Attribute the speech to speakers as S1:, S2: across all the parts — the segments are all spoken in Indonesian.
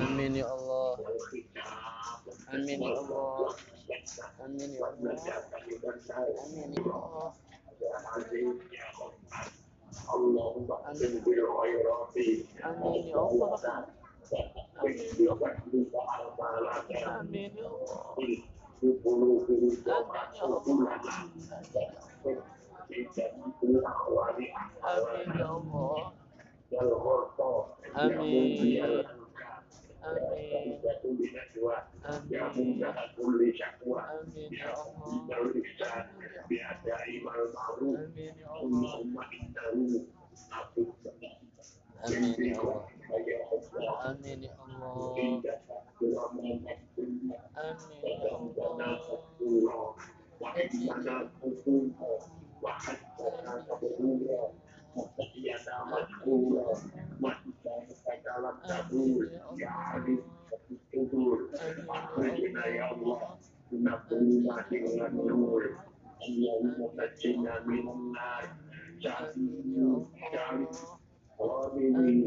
S1: Amin ya Allah. Amin ya Allah. Amin ya Allah. Amin ya Allah.
S2: Amin ya Allah,
S1: amin ya Allah,
S2: Amin ya Allah.
S1: Amin ya Allah.
S2: Amin ya Allah.
S1: Amin ya Allah. Amin ya Allah. Amin. Amin. Amin. Amin ya Allah. Amin ya Allah. Amin ya Allah. Amin ya Allah. Amin.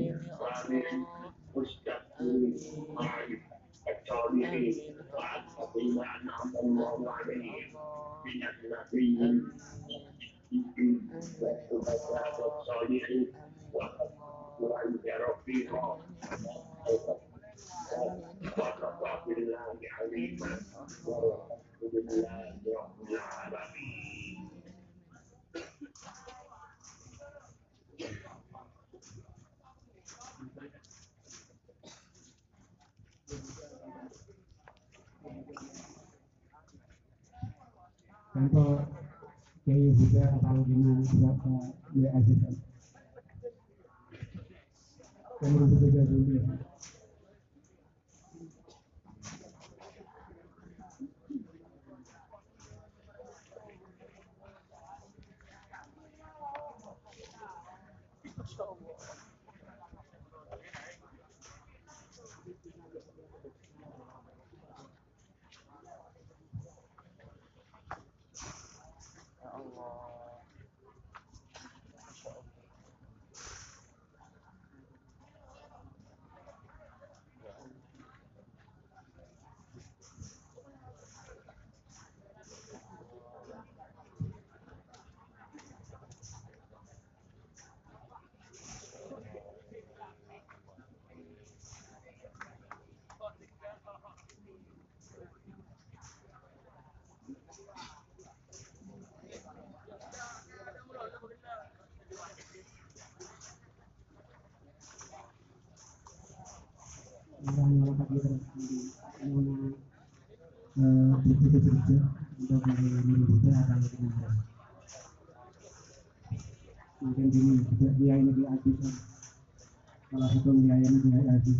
S1: Ya Allah.
S3: Contoh Kiai Buddha atau dengan siapa dia ajukan. Yang berbeda dulu ya. orang yang dapat diterapkan di mana begitu-begitu untuk menyambut apa yang kita Mungkin ini tidak ini dia habis. Kalau hukum biaya ini dia habis.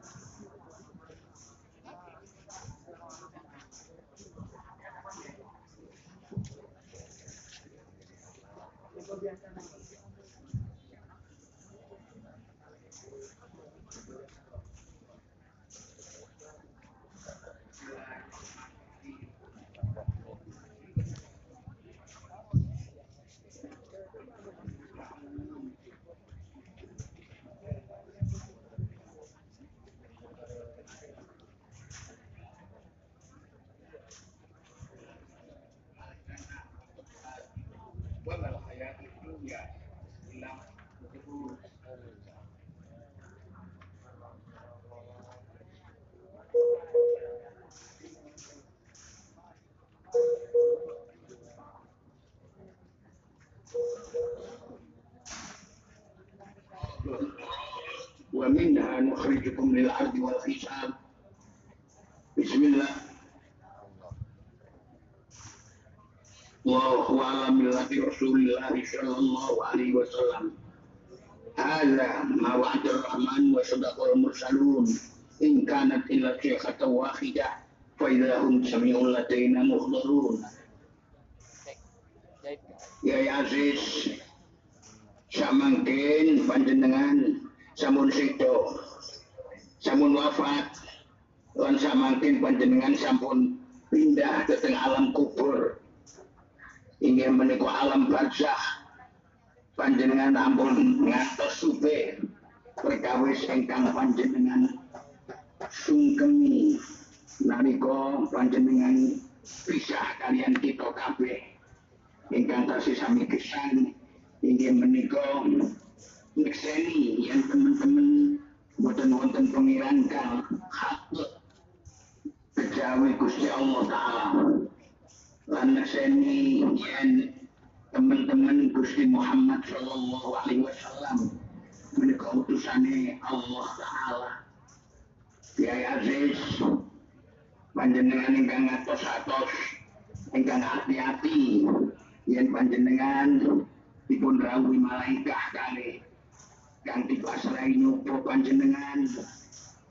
S3: diajukan
S2: نخرجكم للعرض والحساب بسم الله الله على ملة رسول الله صلى الله عليه وسلم هذا ما وعد الرحمن وصدق المرسلون إن كانت إلا شيخة واحدة فإذا هم سميع لدينا مخضرون Ya Aziz samangkin panjenengan samun sido samun wafat lan samangkin panjenengan sampun pindah ke tengah alam kubur. Ingin menikah alam barzah. Panjenengan ampun ngantos sube perkawis ingkang panjenengan sungkemi nalika panjenengan pisah kalian kita kabeh. Ingkang tasih sami kesan ingin menikah ngekseni yang teman-teman boten wonten pengiran kang hak kejawi Gusti Allah taala. Lan ngekseni yang teman-teman Gusti Muhammad sallallahu alaihi wasallam menika utusane Allah taala. Kiai Aziz panjenengan ingkang atos-atos ingkang hati-hati yen panjenengan dipun rawuhi malaikah kali kang dipasrahi nyoba panjenengan.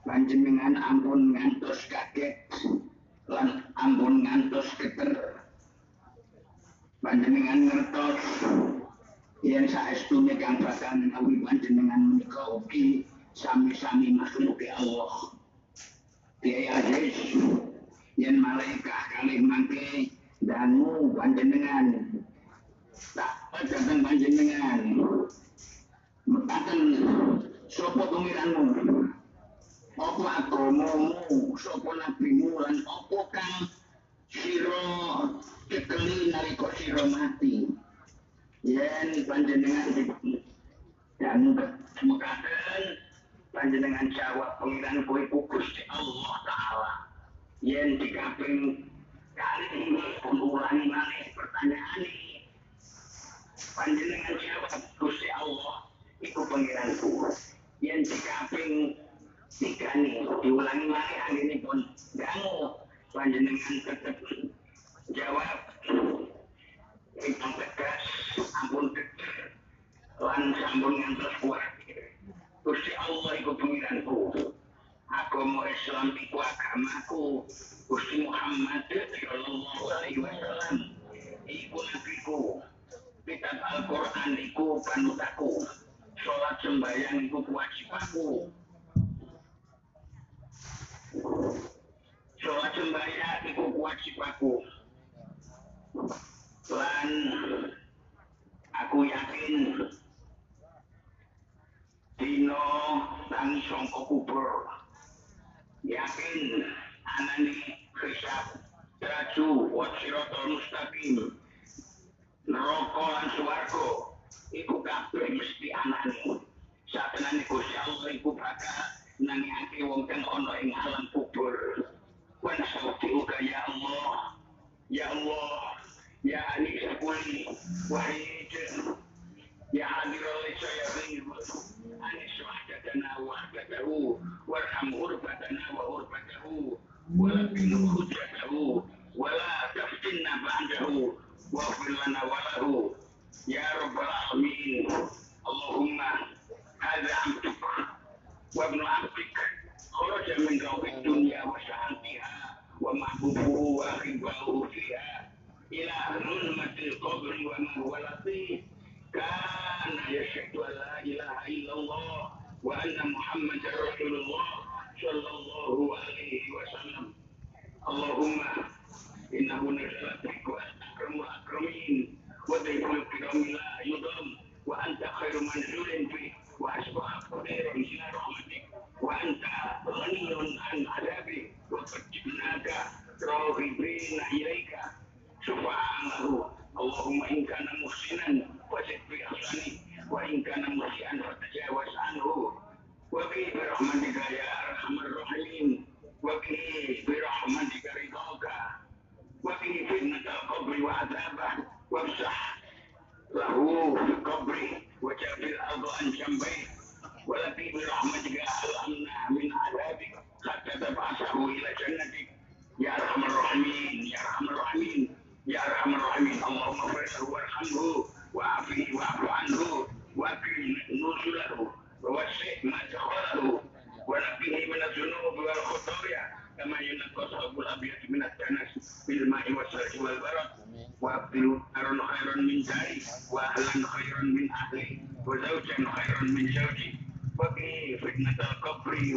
S2: Panjenengan ampun ngantos kaget. Lan ampun ngantos keter panjenengan ngertos. Yen saestune kang bakal menawi panjenengan menika ugi sami-sami makhluk Allah. Kiai Aziz yen malaikah kali mangke danu panjenengan. Tak datang panjenengan mekaten sapa pengiranmu? Apa agamamu sapa nabimu? Lan apa kang sira kekeli nalika sira mati? Yen panjenengan dan mekaten panjenengan jawab pengiran kowe Gusti Allah taala. Yen dikaping kali ini pun ulangi malih pertanyaan ini. Panjenengan jawab Gusti Allah itu pengiranku. Yang dikaping tiga nih diulangi malih hari ini pun dangu panjenengan tetap jawab. Itu tegas ampun keker lan sambung ngantos kuat. Gusti Allah itu pengiranku. Agama Islam iku agamaku. Gusti Muhammad sallallahu alaihi wasallam iku nabiku. Kitab Al-Qur'an iku panutaku salat sembahyang iku kewajibanku salat sembahyang iku kewajibanku lan aku yakin dino tangi songko kubur. Yakin anani hisab traju wasirotol mustaqim. Neraka lan swarga iku kabeh mesti anani satenane Gusti Allah iku bakal nangingake wong kang ana ing alam kubur. Wa nasauka ya Allah ya Allah ya Ali Syakuli Wahid taufik Allah yang menggawe dunia wa sa'atiha wa mahbubuhu wa khidbahu fiha ila zulmatil qabri wa mahwalati kana yashhadu an la ilaha illallah wa anna muhammadar rasulullah sallallahu alaihi wasallam Allahumma innahu nazalat wa akramu akramin wa daiful kiram yudam wa anta khairu manzulin fi wa asbaha qadiran ila rahmat وانت غني عن عذابك وقد جئناك راغبين اليك شفعاء له اللهم ان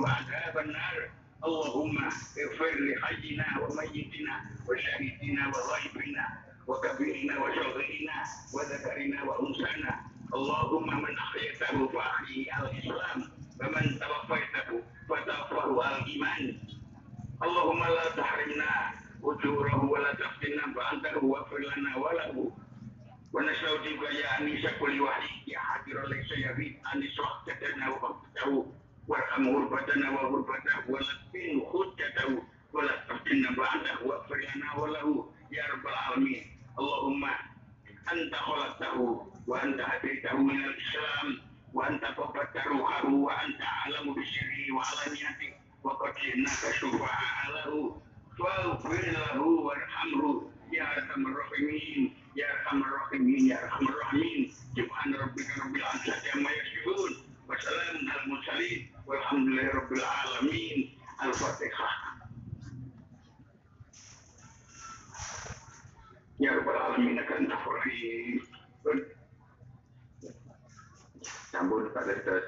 S2: وعذاب النار. اللهم اغفر لحينا وميتنا وشهيدنا وضيفنا وكبيرنا وصغيرنا وذكرنا وأنثانا. اللهم من أحييته فأحيي الإسلام ومن توفيته فتوفه الإيمان. اللهم لا تحرمنا أجوره ولا تفتنا فأنت اغفر لنا وله. ونستودعك يا أنيس كل وحيد يا حاضر ليس يبيت أن صحتنا وقته وارحم غربتنا وغربته ولكن حجته ولا تفتنا بعده واغفر لنا وله يا رب العالمين اللهم انت خلقته وانت هديته من الاسلام وانت قبضت روحه وانت اعلم بسره وعلانيته العالمين الفاتحه يا رب العالمين انت الرحيم Sambut Pak Letus.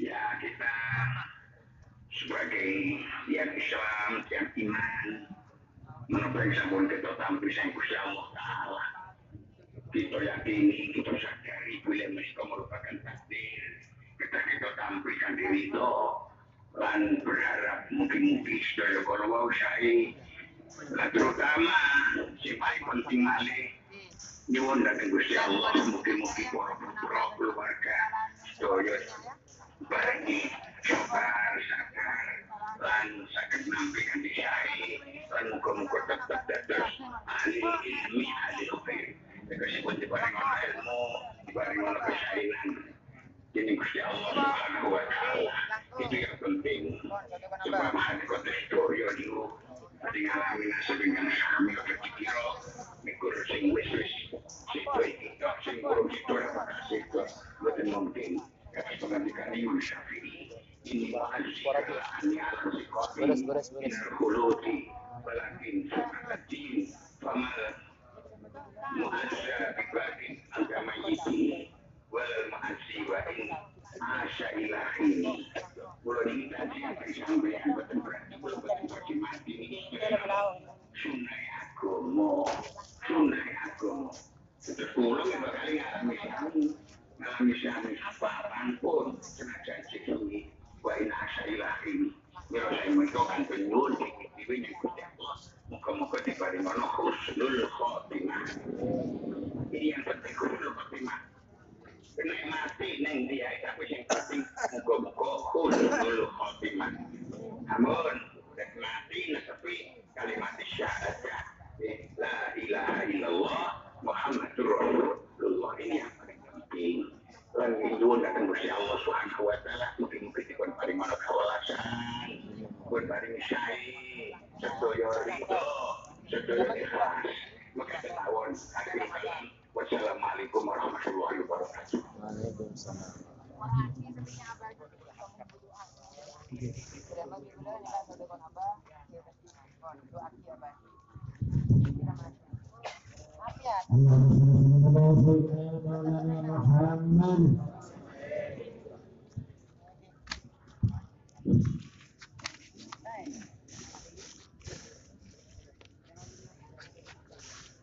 S2: Ya kita sebagai yang Islam, yang iman, menurut sampun kita tampil sang Gusti Allah Ta'ala. Kita yakini, kita sadari bila mereka merupakan takdir. Kita kita tampilkan diri itu dan berharap mungkin-mungkin sedaya kalau wau saya Nah, terutama si paling penting malih nyuwun datang Gusti Allah mungkin-mungkin para putra keluarga sedaya barengi sabar sabar lan saged nampi kanthi sae lan muga-muga tetep dados ahli ilmi ahli khair Kasipun diparing ana ilmu, diparing ana kesaenan. Jadi Gusti Allah Subhanahu wa itu yang penting. Sebab hati kota historia itu tadi ngalamin sedengan kami otak dikira mikur sing wis wis situ kita sing kurang situ apa situ. Betul mungkin kata pengantikan Imam Syafi'i
S1: Beres, beres, beres.
S2: sunai agomo sunai agomo itu pulau yang bakal ngalami sami ngalami sami apa pun pun senajan siswi wa in asya ilahi Mira saya mengucapkan penyuhun di bini Gusti Allah. Muka-muka diparingono husnul khotimah. Ini yang penting husnul khotimah. Kena mati neng dia tapi yang penting muka-muka husnul khotimah. Namun udah mati nah tapi kalimat syahadat la ilaha illallah Muhammadur Rasulullah ini yang paling penting. Lan nyuwun datang Gusti Allah Subhanahu wa taala mungkin-mungkin dipun paring mana kawalasan, pun paring sae, sedaya ridho, sedaya ikhlas. Maka ketawon akhir kalam. Wassalamualaikum warahmatullahi wabarakatuh.
S3: Allahumma shalli ala Muhammad